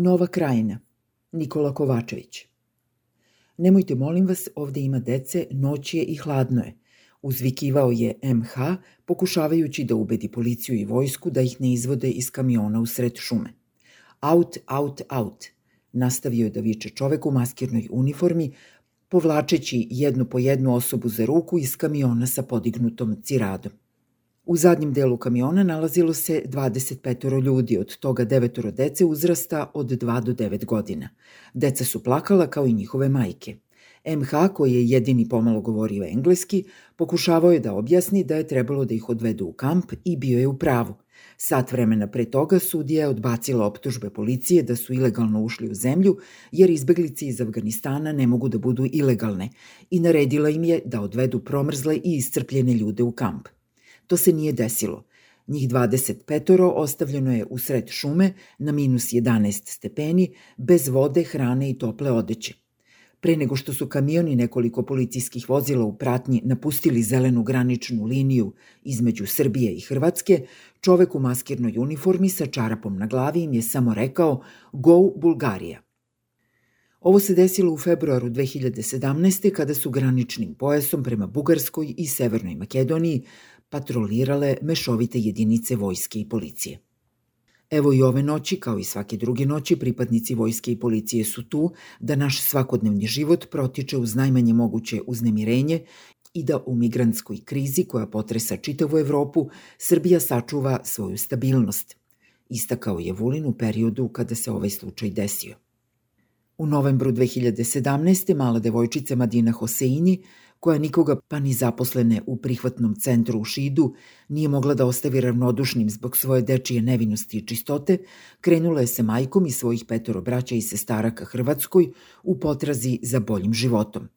Nova krajina. Nikola Kovačević. Nemojte, molim vas, ovde ima dece, noć je i hladno je. Uzvikivao je MH, pokušavajući da ubedi policiju i vojsku da ih ne izvode iz kamiona u sred šume. Out, out, out. Nastavio je da viče čovek u maskirnoj uniformi, povlačeći jednu po jednu osobu za ruku iz kamiona sa podignutom ciradom. U zadnjem delu kamiona nalazilo se 25 ljudi, od toga devetoro dece uzrasta od 2 do 9 godina. Deca su plakala kao i njihove majke. MH, koji je jedini pomalo govorio engleski, pokušavao je da objasni da je trebalo da ih odvedu u kamp i bio je u pravu. Sat vremena pre toga sudija je odbacila optužbe policije da su ilegalno ušli u zemlju, jer izbeglice iz Afganistana ne mogu da budu ilegalne i naredila im je da odvedu promrzle i iscrpljene ljude u kamp. To se nije desilo. Njih 25 ostavljeno je u sred šume na minus 11 stepeni, bez vode, hrane i tople odeće. Pre nego što su kamioni nekoliko policijskih vozila u pratnji napustili zelenu graničnu liniju između Srbije i Hrvatske, čovek u maskirnoj uniformi sa čarapom na glavi im je samo rekao Go Bulgarija. Ovo se desilo u februaru 2017. kada su graničnim pojasom prema Bugarskoj i Severnoj Makedoniji patrolirale mešovite jedinice vojske i policije. Evo i ove noći, kao i svake druge noći, pripadnici vojske i policije su tu da naš svakodnevni život protiče uz najmanje moguće uznemirenje i da u migrantskoj krizi koja potresa čitavu Evropu, Srbija sačuva svoju stabilnost. Istakao je Vulin u periodu kada se ovaj slučaj desio. U novembru 2017. mala devojčica Madina Hoseini koja nikoga pa ni zaposlene u prihvatnom centru u Šidu nije mogla da ostavi ravnodušnim zbog svoje dečije nevinosti i čistote, krenula je se majkom i svojih petoro braća i sestara ka Hrvatskoj u potrazi za boljim životom.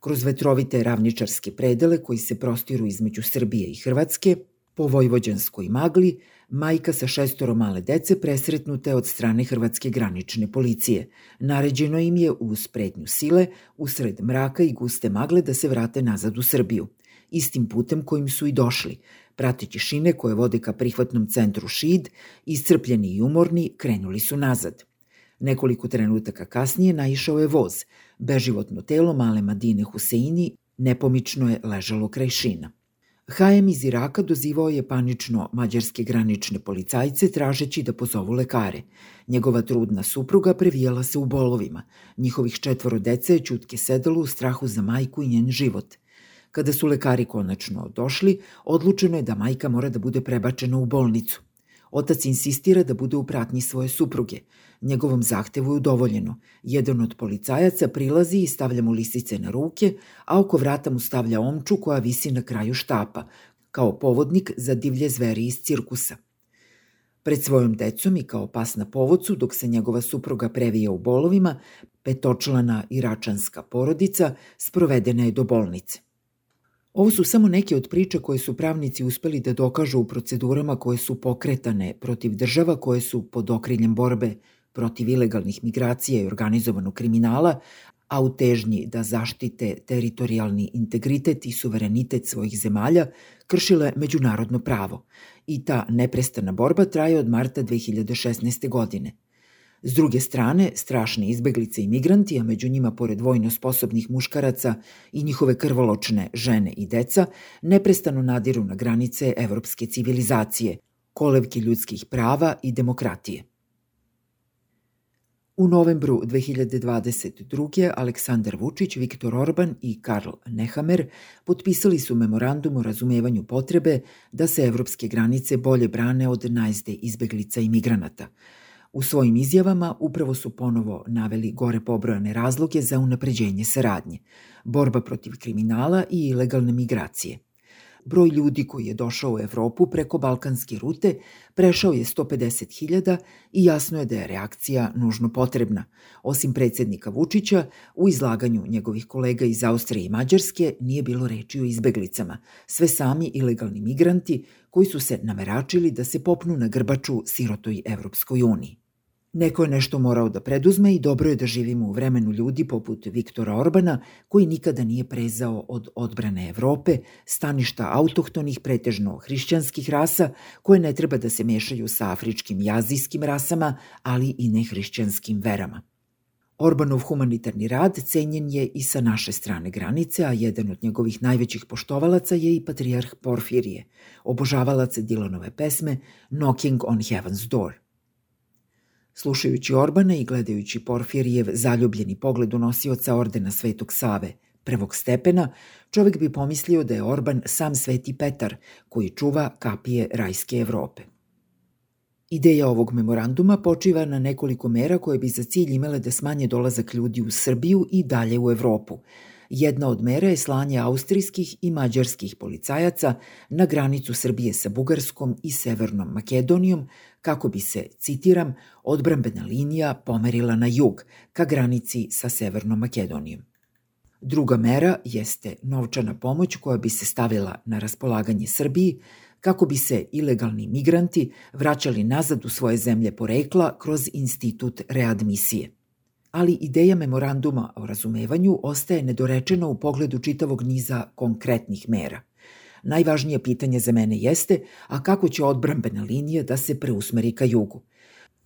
Kroz vetrovite ravničarske predele koji se prostiru između Srbije i Hrvatske, po vojvođanskoj magli, majka sa šestoro male dece presretnuta od strane Hrvatske granične policije. Naređeno im je uz prednju sile, usred mraka i guste magle da se vrate nazad u Srbiju. Istim putem kojim su i došli, prateći šine koje vode ka prihvatnom centru Šid, iscrpljeni i umorni, krenuli su nazad. Nekoliko trenutaka kasnije naišao je voz. Beživotno telo male Madine Huseini nepomično je ležalo kraj šina. HM iz Iraka dozivao je panično mađarske granične policajce tražeći da pozovu lekare. Njegova trudna supruga previjala se u bolovima. Njihovih četvoro dece je čutke sedalo u strahu za majku i njen život. Kada su lekari konačno došli, odlučeno je da majka mora da bude prebačena u bolnicu. Otac insistira da bude u pratnji svoje supruge. Njegovom zahtevu je udovoljeno. Jedan od policajaca prilazi i stavlja mu lisice na ruke, a oko vrata mu stavlja omču koja visi na kraju štapa, kao povodnik za divlje zveri iz cirkusa. Pred svojom decom i kao pas na povodcu, dok se njegova supruga previja u bolovima, petočlana iračanska porodica sprovedena je do bolnice. Ovo su samo neke od priča koje su pravnici uspeli da dokažu u procedurama koje su pokretane protiv država koje su pod okriljem borbe protiv ilegalnih migracija i organizovanog kriminala, a u težnji da zaštite teritorijalni integritet i suverenitet svojih zemalja, kršile međunarodno pravo. I ta neprestana borba traje od marta 2016. godine – S druge strane, strašne izbeglice i migranti, a među njima pored vojno sposobnih muškaraca i njihove krvoločne žene i deca, neprestano nadiru na granice evropske civilizacije, kolevke ljudskih prava i demokratije. U novembru 2022. Aleksandar Vučić, Viktor Orban i Karl Nehammer potpisali su memorandum o razumevanju potrebe da se evropske granice bolje brane od najzde izbeglica i migranata – U svojim izjavama upravo su ponovo naveli gore pobrojane razloge za unapređenje saradnje, borba protiv kriminala i ilegalne migracije. Broj ljudi koji je došao u Evropu preko balkanske rute prešao je 150.000 i jasno je da je reakcija nužno potrebna. Osim predsednika Vučića, u izlaganju njegovih kolega iz Austrije i Mađarske nije bilo reči o izbeglicama, sve sami ilegalni migranti koji su se nameračili da se popnu na grbaču sirotoj Evropskoj uniji. Neko je nešto morao da preduzme i dobro je da živimo u vremenu ljudi poput Viktora Orbana, koji nikada nije prezao od odbrane Evrope, staništa autohtonih, pretežno hrišćanskih rasa, koje ne treba da se mešaju sa afričkim i azijskim rasama, ali i nehrišćanskim verama. Orbanov humanitarni rad cenjen je i sa naše strane granice, a jedan od njegovih najvećih poštovalaca je i patrijarh Porfirije, obožavalac Dilanove pesme Knocking on Heaven's Door – Slušajući Orbana i gledajući Porfirijev zaljubljeni pogled u nosioca ordena Svetog Save, prvog stepena, čovek bi pomislio da je Orban sam Sveti Petar, koji čuva kapije rajske Evrope. Ideja ovog memoranduma počiva na nekoliko mera koje bi za cilj imale da smanje dolazak ljudi u Srbiju i dalje u Evropu, Jedna od mera je slanje austrijskih i mađarskih policajaca na granicu Srbije sa Bugarskom i Severnom Makedonijom kako bi se, citiram, odbrambena linija pomerila na jug, ka granici sa Severnom Makedonijom. Druga mera jeste novčana pomoć koja bi se stavila na raspolaganje Srbiji kako bi se ilegalni migranti vraćali nazad u svoje zemlje porekla kroz institut readmisije ali ideja memoranduma o razumevanju ostaje nedorečena u pogledu čitavog niza konkretnih mera. Najvažnije pitanje za mene jeste, a kako će odbrambena linija da se preusmeri ka jugu?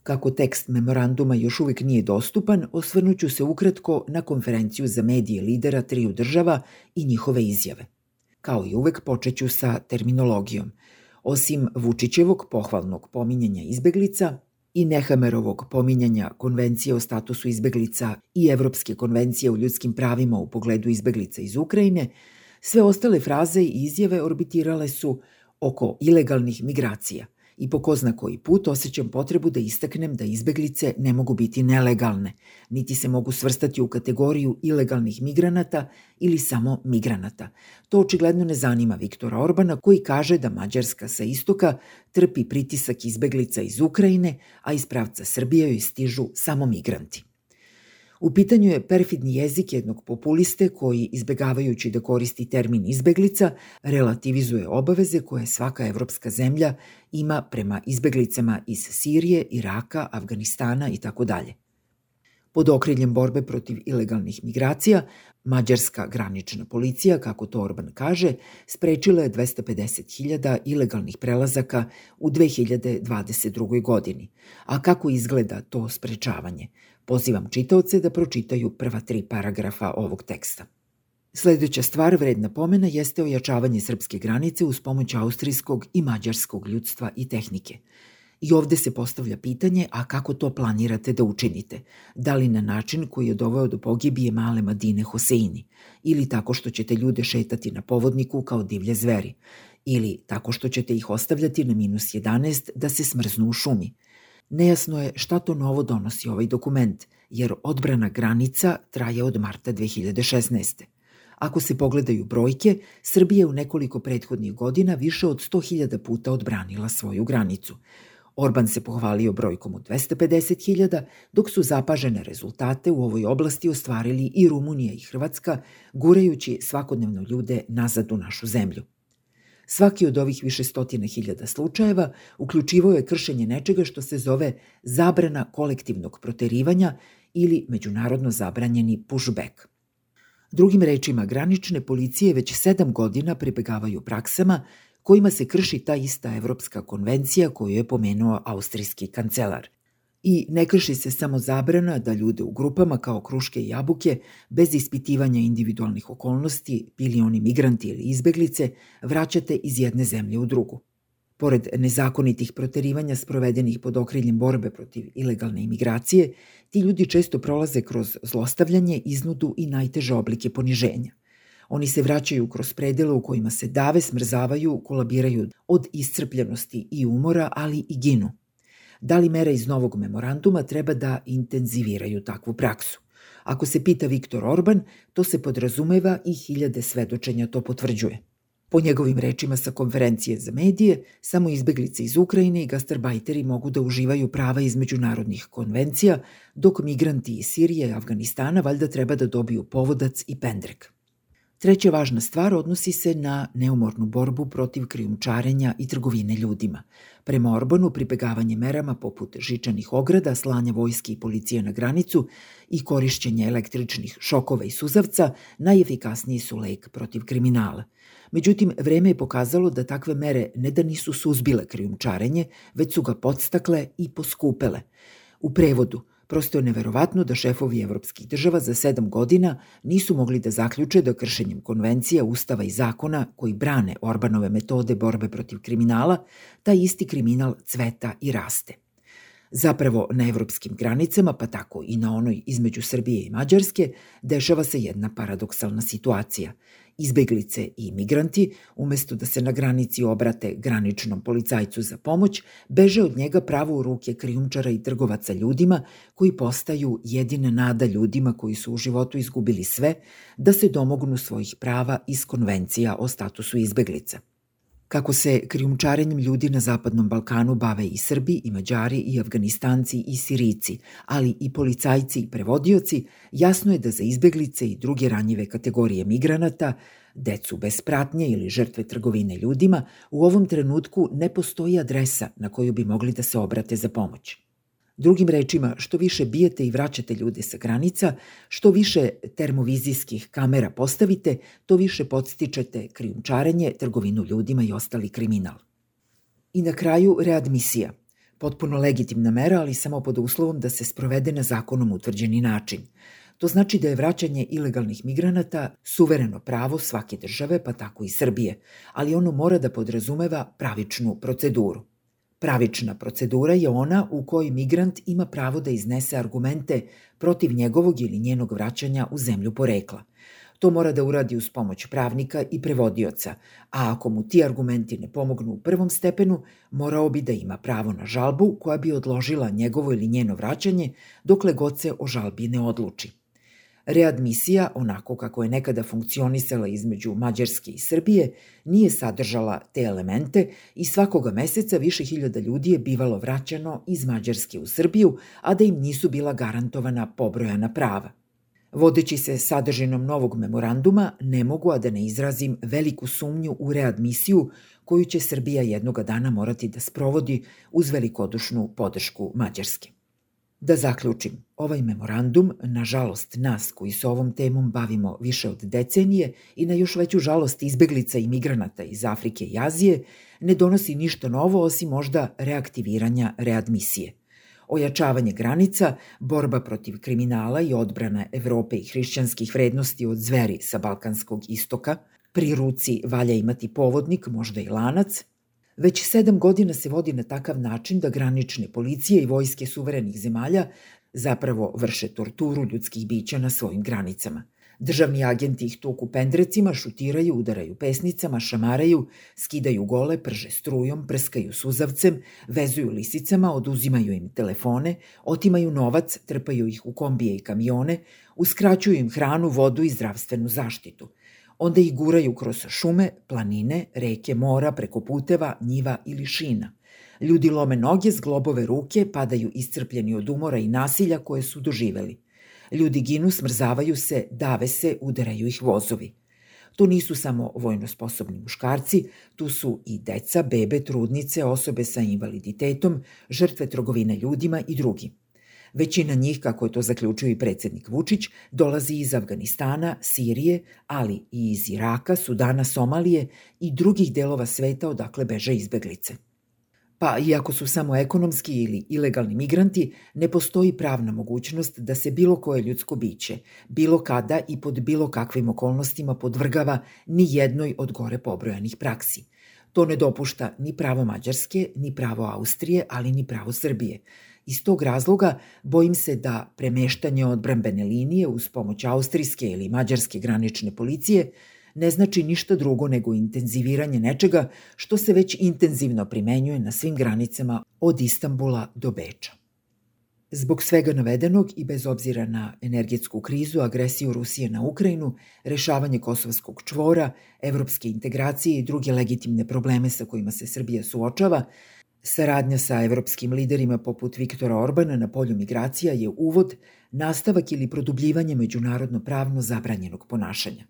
Kako tekst memoranduma još uvek nije dostupan, osvrnuću se ukratko na konferenciju za medije lidera triju država i njihove izjave. Kao i uvek počeću sa terminologijom. Osim Vučićevog pohvalnog pominjanja izbeglica, i Nehamerovog pominjanja Konvencije o statusu izbeglica i Evropske konvencije o ljudskim pravima u pogledu izbeglica iz Ukrajine, sve ostale fraze i izjave orbitirale su oko ilegalnih migracija – i po ko zna koji put osjećam potrebu da istaknem da izbeglice ne mogu biti nelegalne, niti se mogu svrstati u kategoriju ilegalnih migranata ili samo migranata. To očigledno ne zanima Viktora Orbana koji kaže da Mađarska sa istoka trpi pritisak izbeglica iz Ukrajine, a iz pravca Srbije joj stižu samo migranti. U pitanju je perfidni jezik jednog populiste koji, izbegavajući da koristi termin izbeglica, relativizuje obaveze koje svaka evropska zemlja ima prema izbeglicama iz Sirije, Iraka, Afganistana i tako dalje. Pod okriljem borbe protiv ilegalnih migracija, Mađarska granična policija, kako to Orban kaže, sprečila je 250.000 ilegalnih prelazaka u 2022. godini. A kako izgleda to sprečavanje? Pozivam čitaoce da pročitaju prva tri paragrafa ovog teksta. Sledeća stvar vredna pomena jeste ojačavanje srpske granice uz pomoć austrijskog i mađarskog ljudstva i tehnike. I ovde se postavlja pitanje, a kako to planirate da učinite? Da li na način koji je doveo do pogibije male Madine Hoseini? Ili tako što ćete ljude šetati na povodniku kao divlje zveri? Ili tako što ćete ih ostavljati na minus 11 da se smrznu u šumi? Nejasno je šta to novo donosi ovaj dokument, jer odbrana granica traje od marta 2016. Ako se pogledaju brojke, Srbija u nekoliko prethodnih godina više od 100.000 puta odbranila svoju granicu. Orban se pohvalio brojkom od 250.000, dok su zapažene rezultate u ovoj oblasti ostvarili i Rumunija i Hrvatska, gurajući svakodnevno ljude nazad u našu zemlju. Svaki od ovih više stotina hiljada slučajeva uključivao je kršenje nečega što se zove zabrana kolektivnog proterivanja ili međunarodno zabranjeni pushback. Drugim rečima, granične policije već sedam godina pribegavaju praksama kojima se krši ta ista Evropska konvencija koju je pomenuo austrijski kancelar – I ne krši se samo zabrana da ljude u grupama kao kruške i jabuke, bez ispitivanja individualnih okolnosti, bili oni migranti ili izbeglice, vraćate iz jedne zemlje u drugu. Pored nezakonitih proterivanja sprovedenih pod okriljem borbe protiv ilegalne imigracije, ti ljudi često prolaze kroz zlostavljanje, iznudu i najteže oblike poniženja. Oni se vraćaju kroz predele u kojima se dave, smrzavaju, kolabiraju od iscrpljenosti i umora, ali i ginu – da li mere iz novog memoranduma treba da intenziviraju takvu praksu. Ako se pita Viktor Orban, to se podrazumeva i hiljade svedočenja to potvrđuje. Po njegovim rečima sa konferencije za medije, samo izbeglice iz Ukrajine i gastarbajteri mogu da uživaju prava iz međunarodnih konvencija, dok migranti iz Sirije i Afganistana valjda treba da dobiju povodac i pendrek. Treća važna stvar odnosi se na neumornu borbu protiv krijumčarenja i trgovine ljudima. Prema Orbanu, pribegavanje merama poput žičanih ograda, slanja vojske i policije na granicu i korišćenje električnih šokova i suzavca najefikasniji su lek protiv kriminala. Međutim, vreme je pokazalo da takve mere ne da nisu suzbile krijumčarenje, već su ga podstakle i poskupele. U prevodu – Prosto je neverovatno da šefovi evropskih država za sedam godina nisu mogli da zaključe da kršenjem konvencija, ustava i zakona koji brane Orbanove metode borbe protiv kriminala, taj isti kriminal cveta i raste. Zapravo, na evropskim granicama, pa tako i na onoj između Srbije i Mađarske, dešava se jedna paradoksalna situacija. Izbeglice i migranti, umesto da se na granici obrate graničnom policajcu za pomoć, beže od njega pravo u ruke krijumčara i trgovaca ljudima koji postaju jedina nada ljudima koji su u životu izgubili sve da se domognu svojih prava iz konvencija o statusu izbeglica. Kako se krijumčarenjem ljudi na Zapadnom Balkanu bave i Srbi, i Mađari, i Afganistanci, i Sirici, ali i policajci i prevodioci, jasno je da za izbeglice i druge ranjive kategorije migranata, decu bez pratnje ili žrtve trgovine ljudima, u ovom trenutku ne postoji adresa na koju bi mogli da se obrate za pomoć. Drugim rečima, što više bijete i vraćate ljude sa granica, što više termovizijskih kamera postavite, to više podstičete krijumčarenje, trgovinu ljudima i ostali kriminal. I na kraju readmisija. Potpuno legitimna mera, ali samo pod uslovom da se sprovede na zakonom utvrđeni način. To znači da je vraćanje ilegalnih migranata suvereno pravo svake države, pa tako i Srbije, ali ono mora da podrazumeva pravičnu proceduru. Pravična procedura je ona u kojoj migrant ima pravo da iznese argumente protiv njegovog ili njenog vraćanja u zemlju porekla. To mora da uradi uz pomoć pravnika i prevodioca, a ako mu ti argumenti ne pomognu u prvom stepenu, morao bi da ima pravo na žalbu koja bi odložila njegovo ili njeno vraćanje dokle god se o žalbi ne odluči. Readmisija, onako kako je nekada funkcionisala između Mađarske i Srbije, nije sadržala te elemente i svakoga meseca više hiljada ljudi je bivalo vraćano iz Mađarske u Srbiju, a da im nisu bila garantovana pobrojana prava. Vodeći se sadržinom novog memoranduma, ne mogu a da ne izrazim veliku sumnju u readmisiju koju će Srbija jednoga dana morati da sprovodi uz velikodušnu podršku Mađarske. Da zaključim, ovaj memorandum, na žalost nas koji se ovom temom bavimo više od decenije i na još veću žalost izbeglica i migranata iz Afrike i Azije, ne donosi ništa novo osim možda reaktiviranja readmisije. Ojačavanje granica, borba protiv kriminala i odbrana Evrope i hrišćanskih vrednosti od zveri sa Balkanskog istoka, pri ruci valja imati povodnik, možda i lanac, Već sedam godina se vodi na takav način da granične policije i vojske suverenih zemalja zapravo vrše torturu ljudskih bića na svojim granicama. Državni agenti ih tuku pendrecima, šutiraju, udaraju pesnicama, šamaraju, skidaju gole, prže strujom, prskaju suzavcem, vezuju lisicama, oduzimaju im telefone, otimaju novac, trpaju ih u kombije i kamione, uskraćuju im hranu, vodu i zdravstvenu zaštitu – Onda ih guraju kroz šume, planine, reke, mora, preko puteva, njiva ili šina. Ljudi lome noge, zglobove ruke, padaju iscrpljeni od umora i nasilja koje su doživeli. Ljudi ginu, smrzavaju se, dave se, udaraju ih vozovi. Tu nisu samo vojno sposobni muškarci, tu su i deca, bebe, trudnice, osobe sa invaliditetom, žrtve trgovine ljudima i drugi. Većina njih, kako je to zaključio i predsednik Vučić, dolazi iz Afganistana, Sirije, ali i iz Iraka, Sudana, Somalije i drugih delova sveta odakle beže izbeglice. Pa, iako su samo ekonomski ili ilegalni migranti, ne postoji pravna mogućnost da se bilo koje ljudsko biće, bilo kada i pod bilo kakvim okolnostima podvrgava ni jednoj od gore pobrojanih praksi. To ne dopušta ni pravo Mađarske, ni pravo Austrije, ali ni pravo Srbije – Iz tog razloga bojim se da premeštanje odbrambene linije uz pomoć austrijske ili mađarske granične policije ne znači ništa drugo nego intenziviranje nečega što se već intenzivno primenjuje na svim granicama od Istambula do Beča. Zbog svega navedenog i bez obzira na energetsku krizu, agresiju Rusije na Ukrajinu, rešavanje kosovskog čvora, evropske integracije i druge legitimne probleme sa kojima se Srbija suočava, Saradnja sa evropskim liderima poput Viktora Orbana na polju migracija je uvod, nastavak ili produbljivanje međunarodno pravno zabranjenog ponašanja.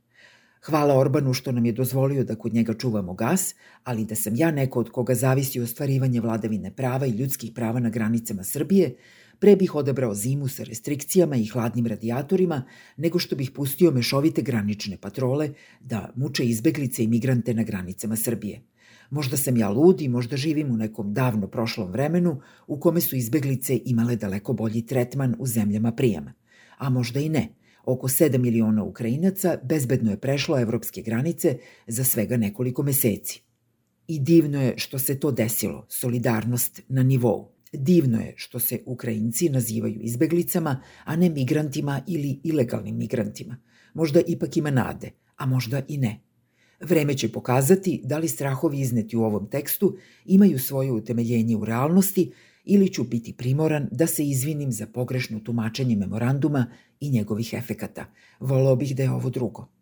Hvala Orbanu što nam je dozvolio da kod njega čuvamo gas, ali da sam ja neko od koga zavisi ostvarivanje vladavine prava i ljudskih prava na granicama Srbije, pre bih odabrao zimu sa restrikcijama i hladnim radijatorima, nego što bih pustio mešovite granične patrole da muče izbeglice i migrante na granicama Srbije. Možda sam ja lud i možda živim u nekom davno prošlom vremenu u kome su izbeglice imale daleko bolji tretman u zemljama prijama. A možda i ne. Oko 7 miliona Ukrajinaca bezbedno je prešlo evropske granice za svega nekoliko meseci. I divno je što se to desilo, solidarnost na nivou. Divno je što se Ukrajinci nazivaju izbeglicama, a ne migrantima ili ilegalnim migrantima. Možda ipak ima nade, a možda i ne. Vreme će pokazati da li strahovi izneti u ovom tekstu imaju svoje utemeljenje u realnosti ili ću biti primoran da se izvinim za pogrešno tumačenje memoranduma i njegovih efekata. Volao bih da je ovo drugo.